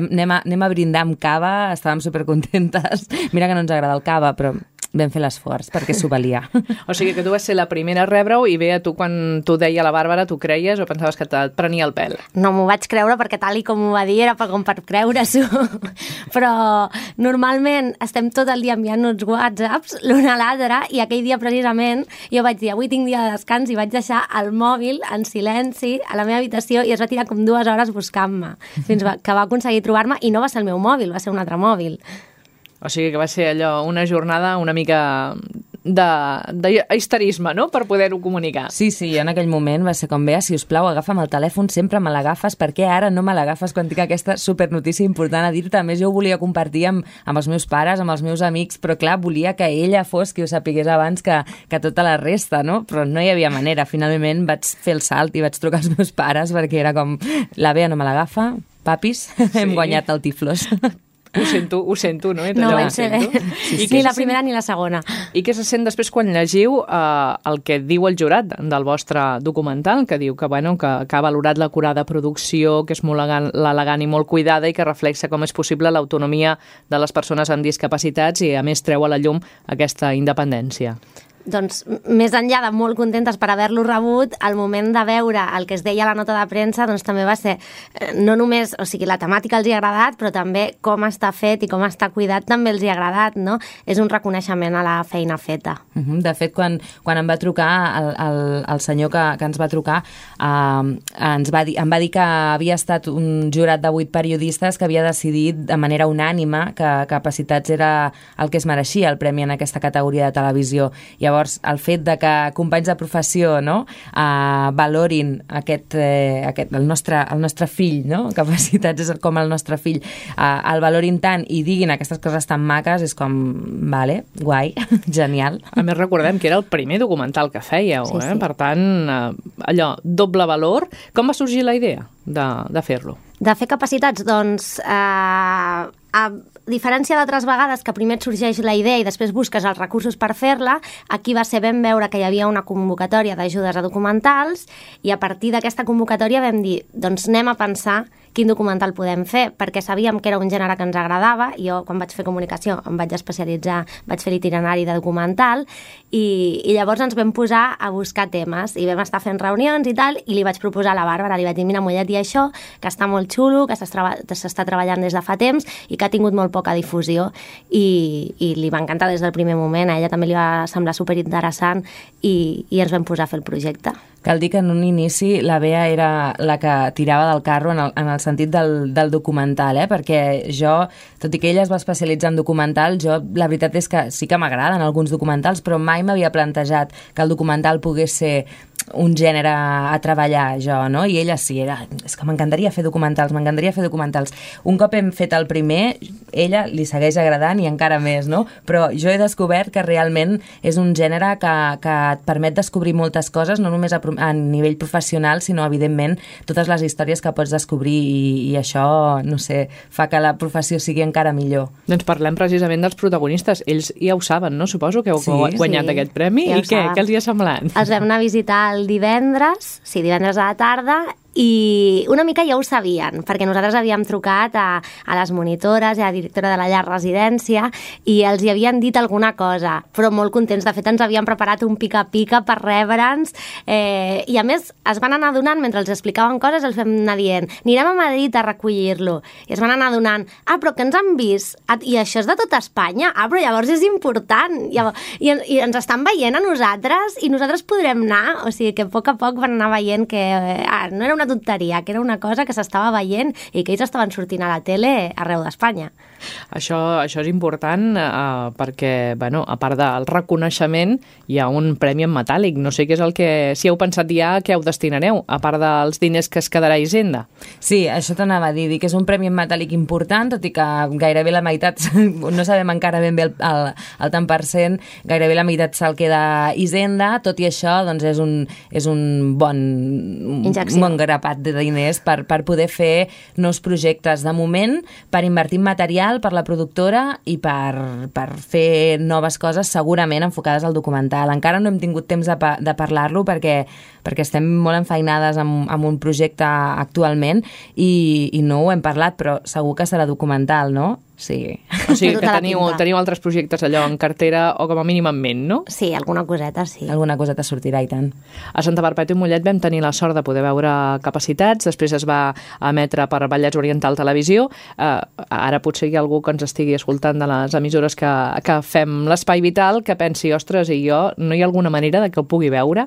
anem a, anem a brindar amb cava, estàvem supercontentes. Mira que no ens agrada el cava, però vam fer l'esforç perquè s'ho valia. o sigui que tu vas ser la primera a rebre-ho i bé, tu quan t'ho deia la Bàrbara, tu creies o pensaves que et prenia el pèl? No m'ho vaig creure perquè tal i com ho va dir era per, com per creure-s'ho. Però normalment estem tot el dia enviant uns whatsapps l'un a l'altre i aquell dia precisament jo vaig dir avui tinc dia de descans i vaig deixar el mòbil en silenci a la meva habitació i es va tirar com dues hores buscant-me fins que va aconseguir trobar-me i no va ser el meu mòbil, va ser un altre mòbil. O sigui que va ser allò, una jornada una mica d'histerisme, no?, per poder-ho comunicar. Sí, sí, en aquell moment va ser com, Bea, si us plau, agafa'm el telèfon, sempre me l'agafes, perquè ara no me l'agafes quan tinc aquesta supernotícia important a dir-te. A més, jo ho volia compartir amb, amb els meus pares, amb els meus amics, però clar, volia que ella fos qui ho sapigués abans que, que tota la resta, no? Però no hi havia manera. Finalment vaig fer el salt i vaig trucar als meus pares perquè era com, la Bea no me l'agafa, papis, sí. hem guanyat el Tiflos. Ho sento, ho sento, no? No, no sé bé. Sí, sí. Ni la primera ni la segona. I què se sent després quan llegiu eh, el que diu el jurat del vostre documental, que diu que, bueno, que, que ha valorat la curada producció, que és molt elegant i molt cuidada i que reflexa com és possible l'autonomia de les persones amb discapacitats i, a més, treu a la llum aquesta independència doncs, més enllà de molt contentes per haver-lo rebut, al moment de veure el que es deia a la nota de premsa, doncs també va ser, eh, no només, o sigui, la temàtica els hi ha agradat, però també com està fet i com està cuidat també els hi ha agradat, no? És un reconeixement a la feina feta. Uh -huh. De fet, quan, quan em va trucar el, el, el senyor que, que ens va trucar, eh, ens va dir, em va dir que havia estat un jurat de vuit periodistes que havia decidit de manera unànima que Capacitats era el que es mereixia el premi en aquesta categoria de televisió. Llavors, Llavors, el fet de que companys de professió no, uh, valorin aquest, eh, aquest, el, nostre, el nostre fill, no? capacitats és com el nostre fill, uh, el valorin tant i diguin aquestes coses tan maques, és com, vale, guai, genial. A més, recordem que era el primer documental que fèieu, sí, eh? sí. per tant, uh, allò, doble valor. Com va sorgir la idea de, de fer-lo? De fer capacitats, doncs, eh, a, diferència d'altres vegades que primer et sorgeix la idea i després busques els recursos per fer-la, aquí va ser ben veure que hi havia una convocatòria d'ajudes a documentals i a partir d'aquesta convocatòria vam dir, doncs anem a pensar quin documental podem fer, perquè sabíem que era un gènere que ens agradava, jo quan vaig fer comunicació em vaig especialitzar, vaig fer l'itinerari de documental, i, i llavors ens vam posar a buscar temes, i vam estar fent reunions i tal, i li vaig proposar a la Bàrbara, li vaig dir, mira, Mollet, i això, que està molt xulo, que s'està treballant des de fa temps i que ha tingut molt poca difusió, i, i li va encantar des del primer moment, a ella també li va semblar superinteressant, i, i ens vam posar a fer el projecte. Cal dir que en un inici la Bea era la que tirava del carro en el, en el sentit del, del documental, eh? perquè jo, tot i que ella es va especialitzar en documental, jo la veritat és que sí que m'agraden alguns documentals, però mai m'havia plantejat que el documental pogués ser un gènere a treballar jo, no? I ella sí, era, és que m'encantaria fer documentals, m'encantaria fer documentals. Un cop hem fet el primer, ella li segueix agradant i encara més, no? Però jo he descobert que realment és un gènere que, que et permet descobrir moltes coses, no només a, a nivell professional, sinó, evidentment, totes les històries que pots descobrir i, i això, no sé, fa que la professió sigui encara millor. Doncs parlem precisament dels protagonistes. Ells ja ho saben, no? Suposo que heu sí, guanyat sí. aquest premi. Ja I què? Què els hi ha semblat? Els vam anar a visitar el divendres, sí, divendres a la tarda, i una mica ja ho sabien, perquè nosaltres havíem trucat a, a les monitores i a la directora de la llar residència i els hi havien dit alguna cosa, però molt contents. De fet, ens havien preparat un pica-pica per rebre'ns eh, i a més es van anar donant, mentre els explicaven coses, els vam anar dient, anirem a Madrid a recollir-lo. I es van anar donant, ah, però que ens han vist? I això és de tota Espanya? Ah, però llavors és important. I, I ens estan veient a nosaltres i nosaltres podrem anar. O sigui que a poc a poc van anar veient que eh, ah, no era una tonteria, que era una cosa que s'estava veient i que ells estaven sortint a la tele arreu d'Espanya. Això, això és important eh, perquè, bueno, a part del reconeixement, hi ha un premi en metàl·lic. No sé què és el que... Si heu pensat ja què heu destinareu, a part dels diners que es quedarà a Hisenda. Sí, això t'anava a dir, dir que és un premi en metàl·lic important, tot i que gairebé la meitat, no sabem encara ben bé el, el, el tant per cent, gairebé la meitat se'l queda a Hisenda, tot i això doncs és un, és un bon, Injecció. un bon grapat de diners per, per poder fer nous projectes. De moment, per invertir en material, per la productora i per, per fer noves coses segurament enfocades al documental. Encara no hem tingut temps de, de parlar-lo perquè, perquè estem molt enfeinades amb, amb un projecte actualment i, i no ho hem parlat, però segur que serà documental, no? Sí. O sigui que teniu, teniu altres projectes allò en cartera o com a mínim en ment, no? Sí, alguna coseta, sí. Alguna coseta sortirà i tant. A Santa Perpètua i Mollet vam tenir la sort de poder veure capacitats, després es va emetre per Vallès Oriental Televisió. Uh, ara potser hi ha algú que ens estigui escoltant de les emissores que, que fem l'Espai Vital que pensi, ostres, i jo, no hi ha alguna manera de que el pugui veure?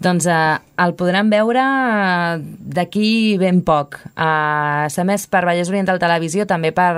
Doncs eh, el podran veure eh, d'aquí ben poc. Eh, S'ha més per Vallès Oriental Televisió, també per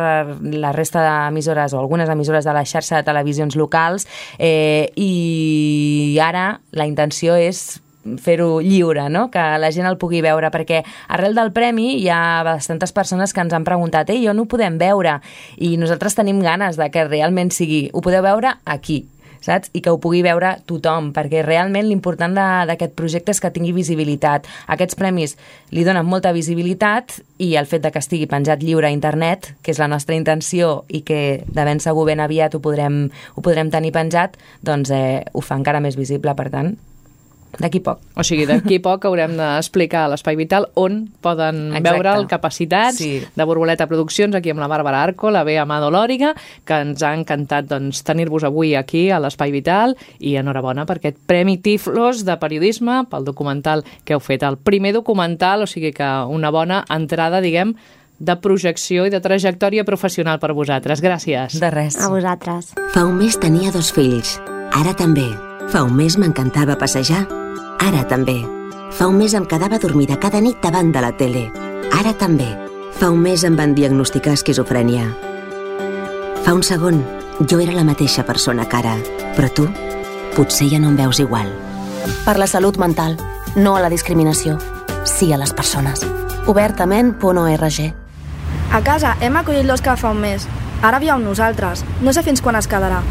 la resta d'emissores o algunes emissores de la xarxa de televisions locals eh, i ara la intenció és fer-ho lliure, no? que la gent el pugui veure, perquè arrel del premi hi ha bastantes persones que ens han preguntat ei, jo no ho podem veure, i nosaltres tenim ganes de que realment sigui, ho podeu veure aquí, saps? I que ho pugui veure tothom, perquè realment l'important d'aquest projecte és que tingui visibilitat. Aquests premis li donen molta visibilitat i el fet de que estigui penjat lliure a internet, que és la nostra intenció i que de ben segur ben aviat ho podrem, ho podrem tenir penjat, doncs eh, ho fa encara més visible, per tant, D'aquí poc. O sigui, d'aquí poc haurem d'explicar a l'Espai Vital on poden Exacte. veure el Capacitats Sí. de Borboleta Produccions, aquí amb la Bàrbara Arco, la Bea Amado Lòriga, que ens ha encantat doncs, tenir-vos avui aquí a l'Espai Vital i enhorabona per aquest Premi Tiflos de Periodisme pel documental que heu fet, el primer documental, o sigui que una bona entrada, diguem, de projecció i de trajectòria professional per vosaltres. Gràcies. De res. A vosaltres. Fa un mes tenia dos fills. Ara també. Fa un mes m'encantava passejar. Ara també. Fa un mes em quedava dormida cada nit davant de la tele. Ara també. Fa un mes em van diagnosticar esquizofrènia. Fa un segon, jo era la mateixa persona que ara, però tu potser ja no em veus igual. Per la salut mental, no a la discriminació. Sí a les persones. Obertament.org A casa hem acollit l'Òscar fa un mes. Ara viu amb nosaltres. No sé fins quan es quedarà.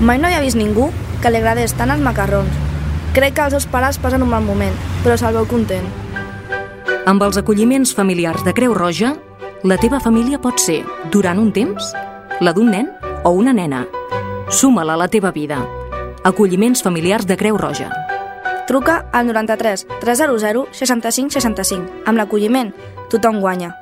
Mai no havia vist ningú que li agradés tant els macarrons. Crec que els seus pares passen un mal moment, però se'l veu content. Amb els acolliments familiars de Creu Roja, La teva família pot ser, durant un temps, la d'un nen o una nena. Suma-la a la teva vida. Acolliments familiars de Creu Roja. Truca al 93 300 65 65. Amb l'acolliment, tothom guanya.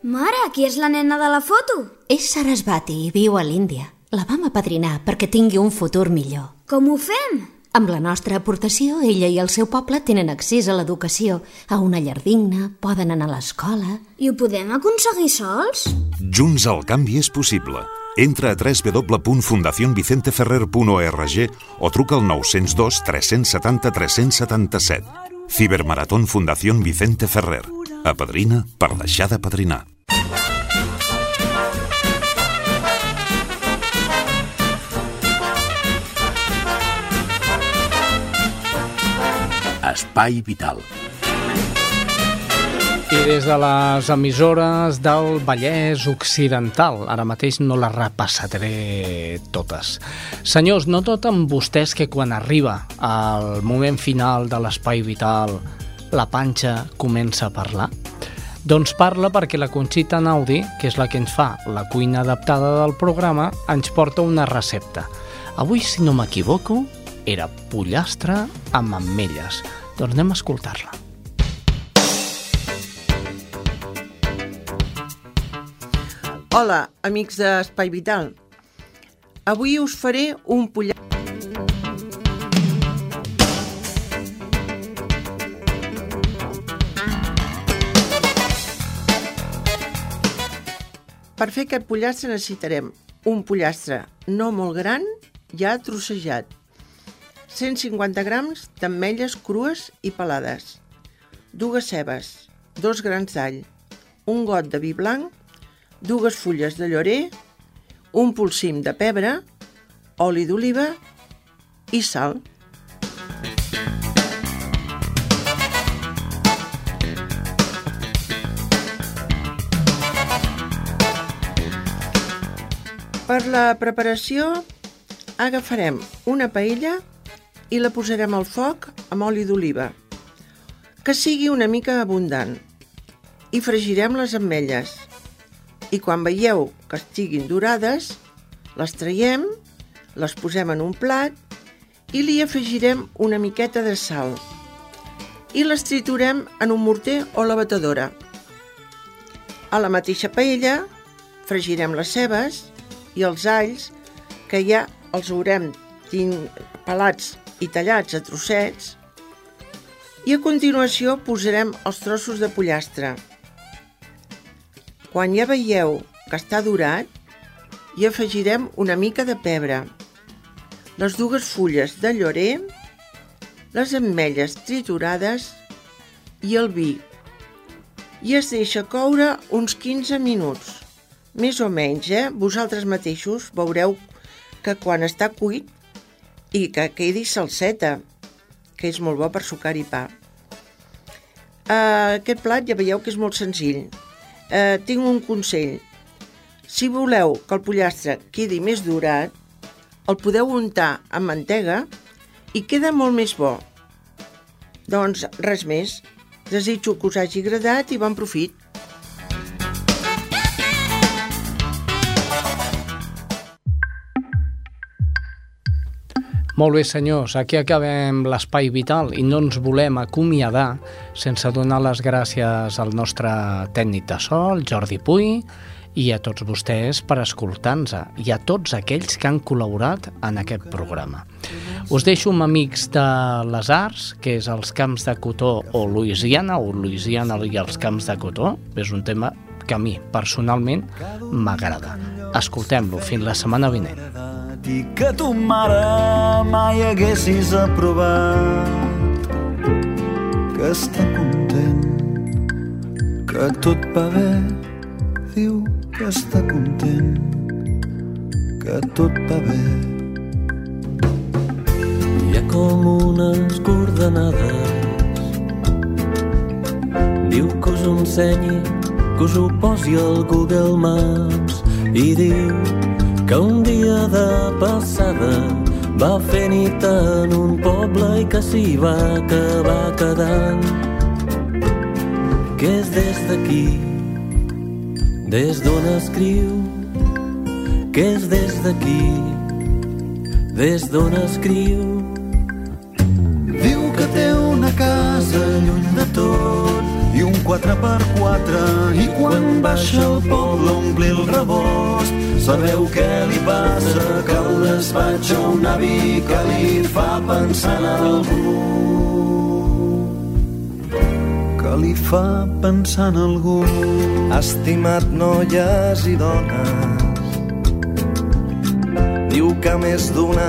Mare, qui és la nena de la foto? És Sarasvati i viu a l'Índia. La vam apadrinar perquè tingui un futur millor. Com ho fem? Amb la nostra aportació, ella i el seu poble tenen accés a l'educació, a una llar digna, poden anar a l'escola... I ho podem aconseguir sols? Junts el canvi és possible. Entra a www.fundacionvicenteferrer.org o truca al 902 370 377. Cibermaratón Fundación Vicente Ferrer. Apadrina per deixar de padrinar. Espai Vital. I des de les emissores del Vallès Occidental, ara mateix no les repassaré totes. Senyors, no tot amb vostès que quan arriba al moment final de l'espai vital la panxa comença a parlar? Doncs parla perquè la Conxita Naudi, que és la que ens fa la cuina adaptada del programa, ens porta una recepta. Avui, si no m'equivoco, era pollastre amb ametlles. Doncs anem a escoltar-la. Hola, amics d'Espai Vital. Avui us faré un pollastre Per fer aquest pollastre necessitarem un pollastre no molt gran, ja trossejat, 150 grams d'ametlles crues i pelades, dues cebes, dos grans d'all, un got de vi blanc, dues fulles de llorer, un polsim de pebre, oli d'oliva i sal. Per la preparació agafarem una paella i la posarem al foc amb oli d'oliva, que sigui una mica abundant, i fregirem les ametlles. I quan veieu que estiguin dorades, les traiem, les posem en un plat i li afegirem una miqueta de sal i les triturem en un morter o la batedora. A la mateixa paella fregirem les cebes i els alls, que ja els haurem pelats i tallats a trossets, i a continuació posarem els trossos de pollastre. Quan ja veieu que està dorat, hi afegirem una mica de pebre, les dues fulles de llorer, les ametlles triturades i el vi. I es deixa coure uns 15 minuts. Més o menys, eh? Vosaltres mateixos veureu que quan està cuit i que quedi salseta, que és molt bo per sucar i pa. Uh, aquest plat ja veieu que és molt senzill. Uh, tinc un consell. Si voleu que el pollastre quedi més durat, el podeu untar amb mantega i queda molt més bo. Doncs res més. Desitjo que us hagi agradat i bon profit. Molt bé, senyors, aquí acabem l'espai vital i no ens volem acomiadar sense donar les gràcies al nostre tècnic de sol, Jordi Puy, i a tots vostès per escoltar-nos i a tots aquells que han col·laborat en aquest programa. Us deixo amb amics de les arts, que és els camps de cotó o Louisiana, o Louisiana i els camps de cotó. És un tema que a mi, personalment, m'agrada. Escoltem-lo fins la setmana vinent. I que tu, mare, mai haguessis aprovat que està content, que tot va bé, diu que està content, que tot va bé. Hi ha com unes coordenades, diu que us ensenyi, que us ho posi al Google Maps i diu que un dia de passada va fer nit en un poble i que s'hi va acabar quedant. Que és des d'aquí des d'on escriu, que és des d'aquí, des d'on escriu. Diu que té una casa lluny de tot i un 4x4 i quan baixa al poble ompli el rebost. Sabeu què li passa? Que al despatx un avi que li fa pensar en algú. Que li fa pensar en algú. Estimat noies i dones diu que més d'una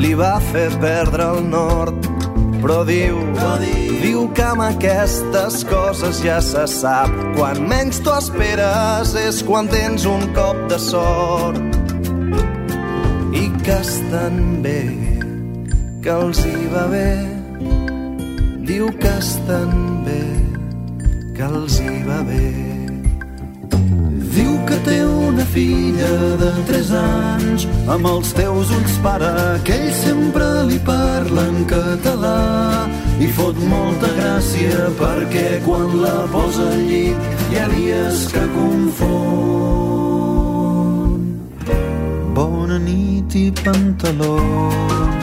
li va fer perdre el nord però diu, diu que amb aquestes coses ja se sap. Quan menys t'ho esperes és quan tens un cop de sort. I que estan bé, que els hi va bé. Diu que estan bé, que els hi va bé. Que té una filla de 3 anys. Amb els teus ulls pare que ell sempre li parla en català. I fot molta gràcia perquè quan la posa al llit hi ha dies que confon. Bona nit i pantalons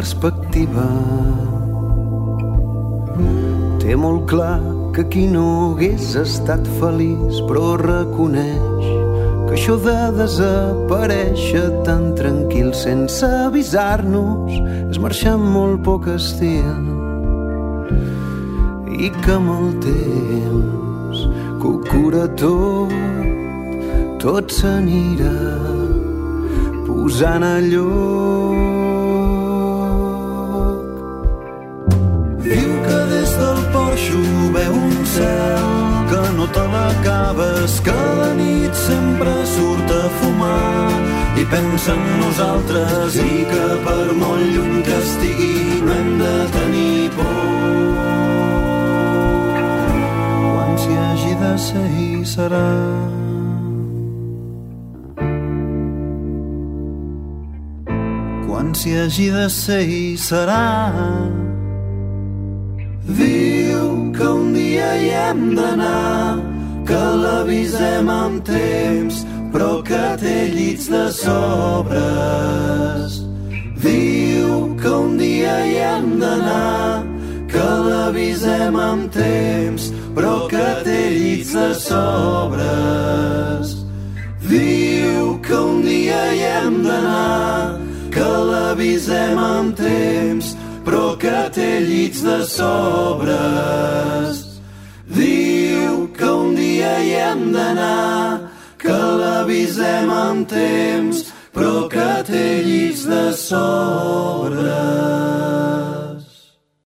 perspectiva té molt clar que qui no hagués estat feliç però reconeix que això de desaparèixer tan tranquil sense avisar-nos és marxar amb molt poc estil i que amb el temps que ho cura tot tot s'anirà posant a lloc. Veu un cel que no te l'acabes, que la nit sempre surt a fumar i pensa en nosaltres i que per molt lluny que estigui no hem de tenir por. Quan s'hi hagi de ser hi serà. quan s'hi hagi de ser hi serà. Que un dia hi hem d'anar, que l'avisem amb temps, però que té llits de sobres. Diu que un dia hi hem d'anar, que l'avisem amb temps, però que té llits de sobres. Diu que un dia hi hem d'anar, que l'avisem amb temps, però que té llits de sobres. Diu que un dia hi hem d'anar, que l'avisem amb temps, però que té llits de sobres.